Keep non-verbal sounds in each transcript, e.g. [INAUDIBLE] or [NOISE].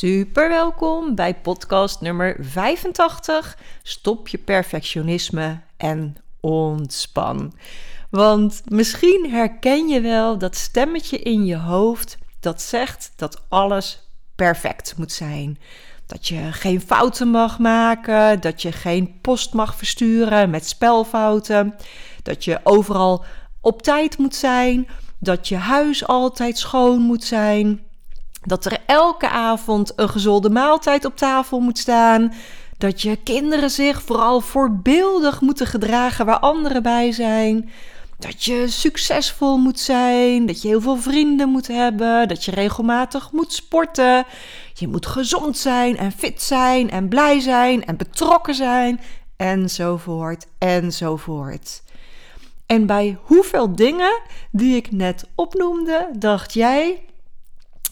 Super welkom bij podcast nummer 85. Stop je perfectionisme en ontspan. Want misschien herken je wel dat stemmetje in je hoofd dat zegt dat alles perfect moet zijn. Dat je geen fouten mag maken, dat je geen post mag versturen met spelfouten, dat je overal op tijd moet zijn, dat je huis altijd schoon moet zijn, dat er elke avond een gezonde maaltijd op tafel moet staan, dat je kinderen zich vooral voorbeeldig moeten gedragen waar anderen bij zijn. Dat je succesvol moet zijn, dat je heel veel vrienden moet hebben, dat je regelmatig moet sporten. Je moet gezond zijn en fit zijn en blij zijn en betrokken zijn enzovoort enzovoort. En bij hoeveel dingen die ik net opnoemde, dacht jij,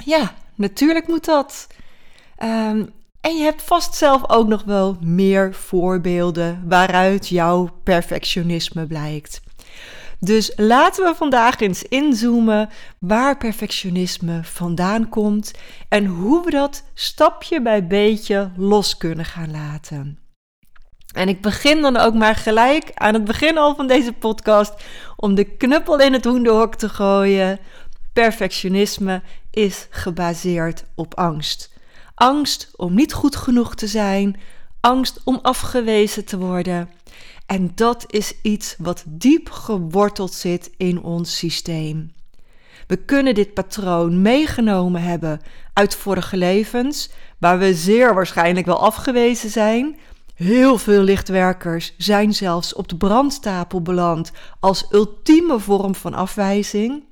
ja, natuurlijk moet dat. Um, en je hebt vast zelf ook nog wel meer voorbeelden waaruit jouw perfectionisme blijkt. Dus laten we vandaag eens inzoomen waar perfectionisme vandaan komt en hoe we dat stapje bij beetje los kunnen gaan laten. En ik begin dan ook maar gelijk aan het begin al van deze podcast om de knuppel in het hoenderhok te gooien. Perfectionisme is gebaseerd op angst. Angst om niet goed genoeg te zijn, angst om afgewezen te worden. En dat is iets wat diep geworteld zit in ons systeem. We kunnen dit patroon meegenomen hebben uit vorige levens, waar we zeer waarschijnlijk wel afgewezen zijn. Heel veel lichtwerkers zijn zelfs op de brandstapel beland als ultieme vorm van afwijzing.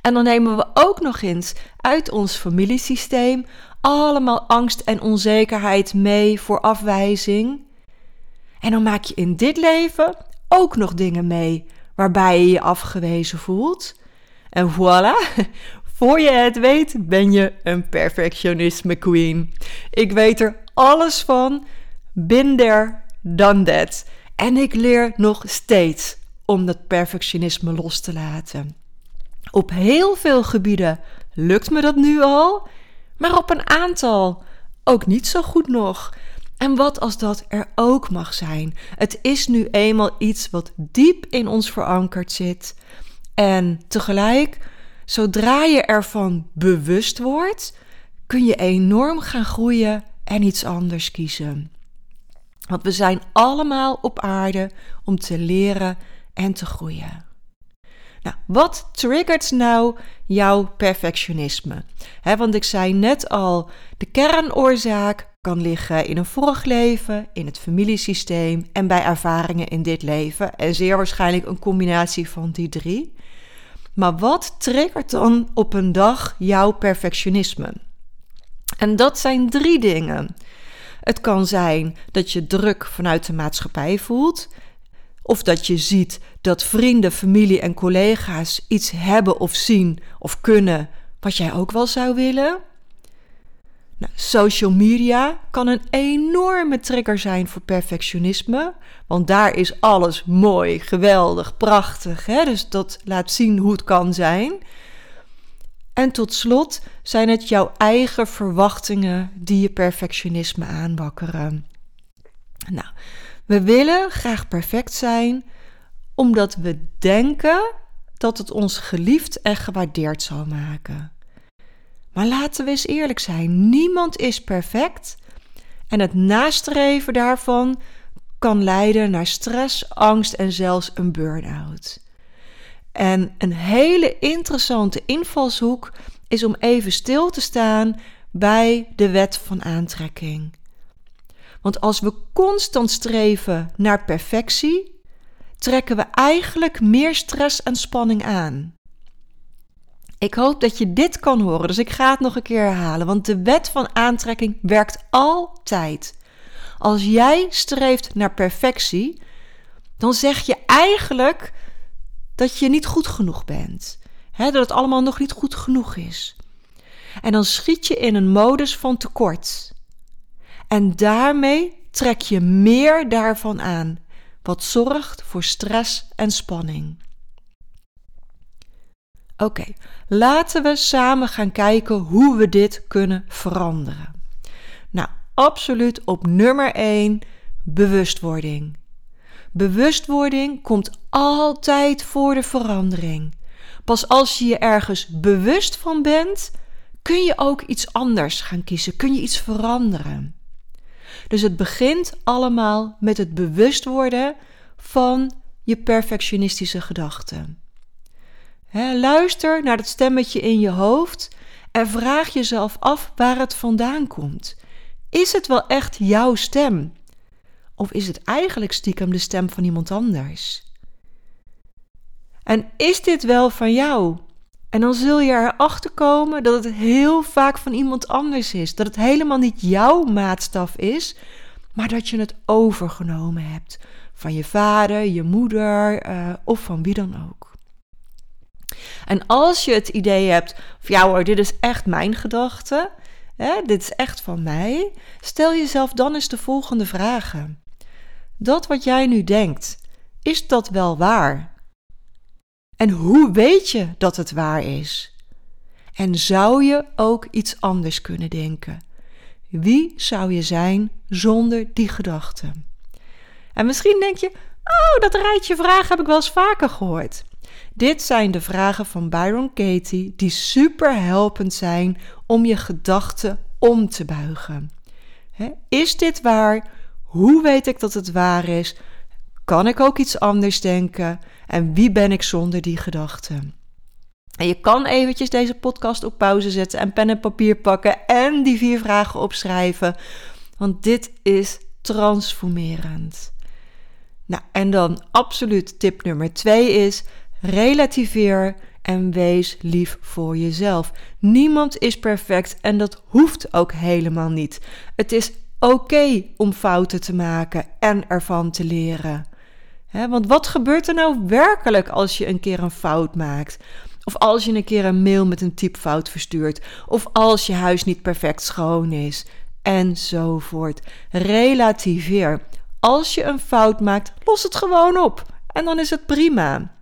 En dan nemen we ook nog eens uit ons familiesysteem allemaal angst en onzekerheid mee voor afwijzing. En dan maak je in dit leven ook nog dingen mee waarbij je je afgewezen voelt. En voilà, [LAUGHS] voor je het weet ben je een perfectionisme queen. Ik weet er alles van, bin there, done that. En ik leer nog steeds om dat perfectionisme los te laten. Op heel veel gebieden lukt me dat nu al maar op een aantal ook niet zo goed nog. En wat als dat er ook mag zijn? Het is nu eenmaal iets wat diep in ons verankerd zit. En tegelijk, zodra je ervan bewust wordt, kun je enorm gaan groeien en iets anders kiezen. Want we zijn allemaal op aarde om te leren en te groeien. Nou, wat triggert nou jouw perfectionisme? want ik zei net al, de kernoorzaak kan liggen in een vorig leven, in het familiesysteem en bij ervaringen in dit leven. En zeer waarschijnlijk een combinatie van die drie. Maar wat triggert dan op een dag jouw perfectionisme? En dat zijn drie dingen. Het kan zijn dat je druk vanuit de maatschappij voelt. Of dat je ziet dat vrienden, familie en collega's iets hebben of zien of kunnen wat jij ook wel zou willen. Nou, social media kan een enorme trigger zijn voor perfectionisme, want daar is alles mooi, geweldig, prachtig. Hè? Dus dat laat zien hoe het kan zijn. En tot slot zijn het jouw eigen verwachtingen die je perfectionisme aanwakkeren. Nou, we willen graag perfect zijn omdat we denken dat het ons geliefd en gewaardeerd zal maken. Maar laten we eens eerlijk zijn: niemand is perfect en het nastreven daarvan kan leiden naar stress, angst en zelfs een burn-out. En een hele interessante invalshoek is om even stil te staan bij de wet van aantrekking. Want als we constant streven naar perfectie, trekken we eigenlijk meer stress en spanning aan. Ik hoop dat je dit kan horen, dus ik ga het nog een keer herhalen, want de wet van aantrekking werkt altijd. Als jij streeft naar perfectie, dan zeg je eigenlijk dat je niet goed genoeg bent. dat het allemaal nog niet goed genoeg is. En dan schiet je in een modus van tekort. En daarmee trek je meer daarvan aan, wat zorgt voor stress en spanning. Oké, laten we samen gaan kijken hoe we dit kunnen veranderen. Nou, absoluut op nummer 1 bewustwording. Bewustwording komt altijd voor de verandering. Pas als je je ergens bewust van bent, kun je ook iets anders gaan kiezen, kun je iets veranderen. Dus het begint allemaal met het bewust worden van je perfectionistische gedachten. luister naar dat stemmetje in je hoofd en vraag jezelf af waar het vandaan komt. Is het wel echt jouw stem? Of is het eigenlijk stiekem de stem van iemand anders? En is dit wel van jou? En dan zul je erachter komen dat het heel vaak van iemand anders is. Dat het helemaal niet jouw maatstaf is, maar dat je het overgenomen hebt. Van je vader, je moeder uh, of van wie dan ook. En als je het idee hebt van ja hoor, dit is echt mijn gedachte, hè, dit is echt van mij, stel jezelf dan eens de volgende vragen. Dat wat jij nu denkt, is dat wel waar? En hoe weet je dat het waar is? En zou je ook iets anders kunnen denken? Wie zou je zijn zonder die gedachten? En misschien denk je: Oh, dat rijtje vragen heb ik wel eens vaker gehoord. Dit zijn de vragen van Byron Katie die super helpend zijn om je gedachten om te buigen. is dit waar? Hoe weet ik dat het waar is? Kan ik ook iets anders denken? En wie ben ik zonder die gedachten? En je kan eventjes deze podcast op pauze zetten en pen en papier pakken en die vier vragen opschrijven. Want dit is transformerend. Nou, en dan absoluut tip nummer twee is: relativeer en wees lief voor jezelf. Niemand is perfect en dat hoeft ook helemaal niet. Het is oké om fouten te maken en ervan te leren. Want wat gebeurt er nou werkelijk als je een keer een fout maakt? Of als je een keer een mail met een typfout verstuurt. Of als je huis niet perfect schoon is. Enzovoort. Relativeer. Als je een fout maakt, los het gewoon op. En dan is het prima.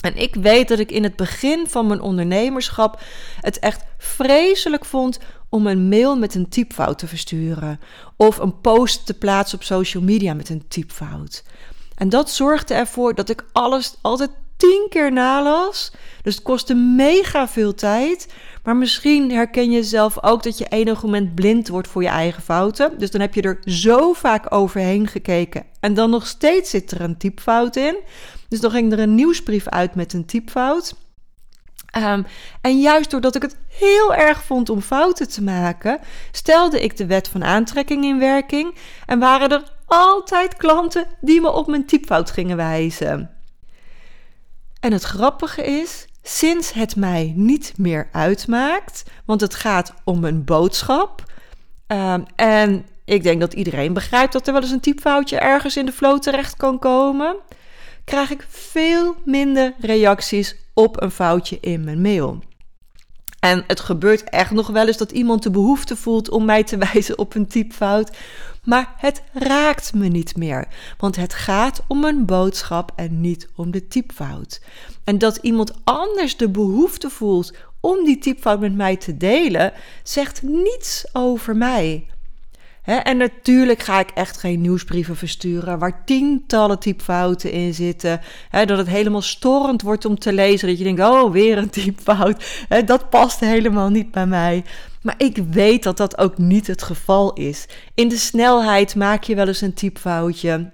En ik weet dat ik in het begin van mijn ondernemerschap het echt vreselijk vond om een mail met een typfout te versturen. Of een post te plaatsen op social media met een typfout. En dat zorgde ervoor dat ik alles altijd tien keer nalas. Dus het kostte mega veel tijd. Maar misschien herken je zelf ook dat je enig moment blind wordt voor je eigen fouten. Dus dan heb je er zo vaak overheen gekeken. En dan nog steeds zit er een typfout in. Dus dan ging er een nieuwsbrief uit met een typfout. Um, en juist doordat ik het heel erg vond om fouten te maken, stelde ik de wet van aantrekking in werking en waren er altijd klanten die me op mijn typfout gingen wijzen. En het grappige is, sinds het mij niet meer uitmaakt, want het gaat om een boodschap. Um, en ik denk dat iedereen begrijpt dat er wel eens een typfoutje ergens in de flow terecht kan komen. Krijg ik veel minder reacties op een foutje in mijn mail. En het gebeurt echt nog wel eens dat iemand de behoefte voelt om mij te [LAUGHS] wijzen op een typfout. Maar het raakt me niet meer, want het gaat om een boodschap en niet om de typfout. En dat iemand anders de behoefte voelt om die typfout met mij te delen, zegt niets over mij en natuurlijk ga ik echt geen nieuwsbrieven versturen waar tientallen typfouten in zitten. dat het helemaal storend wordt om te lezen. Dat je denkt, oh, weer een typfout. dat past helemaal niet bij mij. Maar ik weet dat dat ook niet het geval is. In de snelheid maak je wel eens een typfoutje.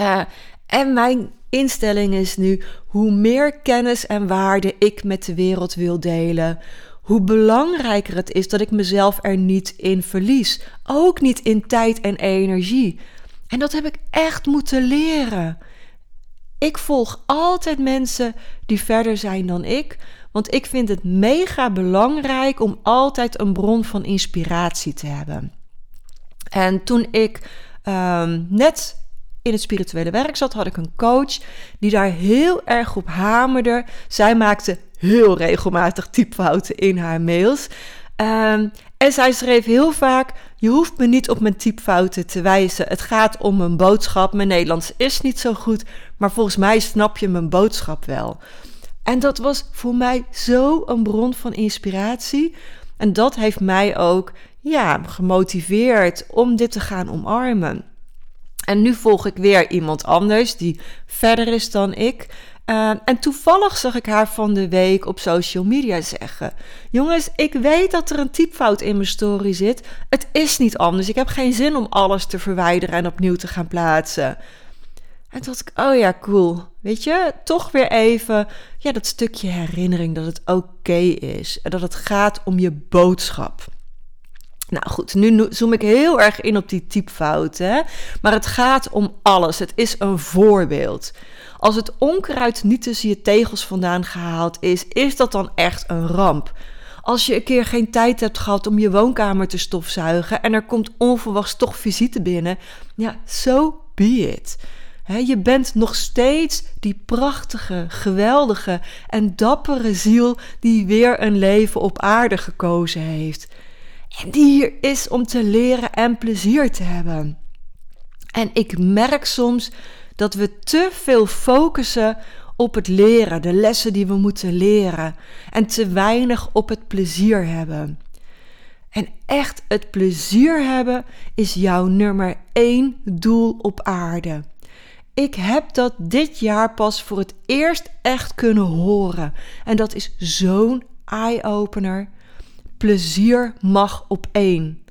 Uh, en mijn instelling is nu: hoe meer kennis en waarde ik met de wereld wil delen, hoe belangrijker het is dat ik mezelf er niet in verlies. Ook niet in tijd en energie. En dat heb ik echt moeten leren. ik volg altijd mensen die verder zijn dan ik. Want ik vind het mega belangrijk om altijd een bron van inspiratie te hebben. En toen ik ehm, net in het spirituele werk zat, had ik een coach die daar heel erg op hamerde. Zij maakte heel regelmatig typfouten in haar mails. Um, en zij schreef heel vaak: Je hoeft me niet op mijn typfouten te wijzen. Het gaat om een boodschap. Mijn Nederlands is niet zo goed, maar volgens mij snap je mijn boodschap wel. En dat was voor mij zo een bron van inspiratie. En dat heeft mij ook ja, gemotiveerd om dit te gaan omarmen. En nu volg ik weer iemand anders die verder is dan ik. Uh, en toevallig zag ik haar van de week op social media zeggen: Jongens, ik weet dat er een typfout in mijn story zit. Het is niet anders. Ik heb geen zin om alles te verwijderen en opnieuw te gaan plaatsen. En toen dacht ik: Oh ja, cool. Weet je, toch weer even ja, dat stukje herinnering dat het oké is. En dat het gaat om je boodschap. Nou goed, nu zoom ik heel erg in op die typfouten. Maar het gaat om alles. Het is een voorbeeld. Als het onkruid niet tussen je tegels vandaan gehaald is, is dat dan echt een ramp. Als je een keer geen tijd hebt gehad om je woonkamer te stofzuigen en er komt onverwachts toch visite binnen, ja, so be it. je bent nog steeds die prachtige, geweldige en dappere ziel die weer een leven op aarde gekozen heeft. En die hier is om te leren en plezier te hebben. En ik merk soms dat we te veel focussen op het leren, de lessen die we moeten leren, en te weinig op het plezier hebben. En echt het plezier hebben is jouw nummer één doel op aarde. Ik heb dat dit jaar pas voor het eerst echt kunnen horen. En dat is zo'n eye-opener. Plezier mag op één.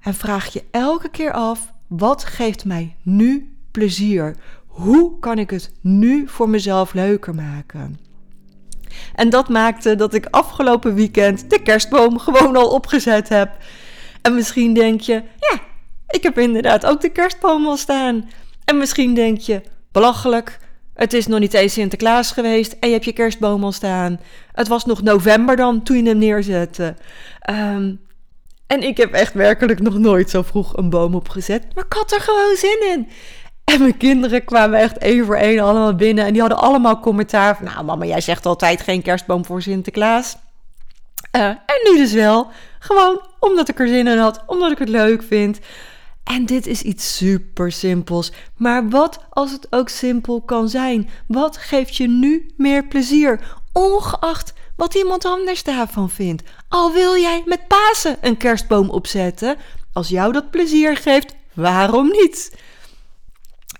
En vraag je elke keer af: wat geeft mij nu plezier? Hoe kan ik het nu voor mezelf leuker maken? En dat maakte dat ik afgelopen weekend de kerstboom gewoon al opgezet heb. En misschien denk je, ja, ik heb inderdaad ook de kerstboom al staan. En misschien denk je, belachelijk, het is nog niet eens Sinterklaas geweest en je hebt je kerstboom al staan. Het was nog november dan toen je hem neerzette. Ehm, en ik heb echt werkelijk nog nooit zo vroeg een boom opgezet. Maar ik had er gewoon zin in. En mijn kinderen kwamen echt één voor één allemaal binnen. En die hadden allemaal commentaar van... Nou mama, jij zegt altijd geen kerstboom voor Sinterklaas. Uh, en nu dus wel. Gewoon omdat ik er zin in had. Omdat ik het leuk vind. En dit is iets super simpels. Maar wat als het ook simpel kan zijn? Wat geeft je nu meer plezier? Ongeacht wat iemand anders daarvan vindt. Al wil jij met Pasen een kerstboom opzetten. Als jou dat plezier geeft, waarom niet?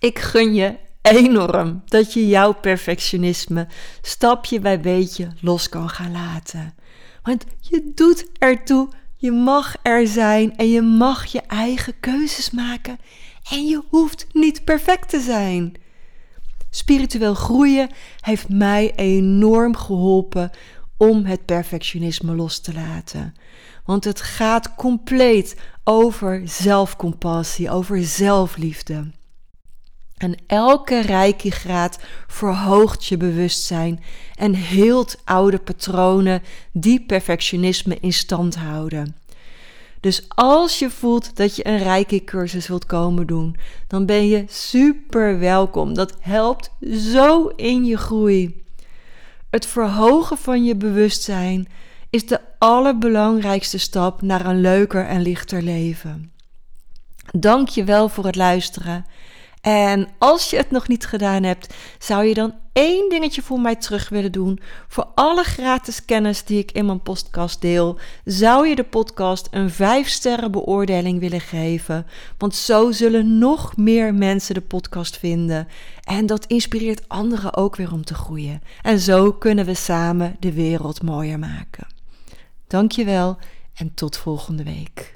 Ik gun je enorm dat je jouw perfectionisme stapje bij beetje los kan gaan laten. Want je doet ertoe, je mag er zijn en je mag je eigen keuzes maken. En je hoeft niet perfect te zijn. Spiritueel groeien heeft mij enorm geholpen om het perfectionisme los te laten. Want het gaat compleet over zelfcompassie, over zelfliefde. En elke reiki-graad verhoogt je bewustzijn en heelt oude patronen die perfectionisme in stand houden. Dus als je voelt dat je een reiki-cursus wilt komen doen, dan ben je super welkom. Dat helpt zo in je groei. Het verhogen van je bewustzijn is de allerbelangrijkste stap naar een leuker en lichter leven. Dank je wel voor het luisteren en als je het nog niet gedaan hebt, zou je dan één dingetje voor mij terug willen doen? Voor alle gratis kennis die ik in mijn podcast deel, zou je de podcast een 5-sterren beoordeling willen geven. Want zo zullen nog meer mensen de podcast vinden. En dat inspireert anderen ook weer om te groeien. En zo kunnen we samen de wereld mooier maken. Dankjewel en tot volgende week.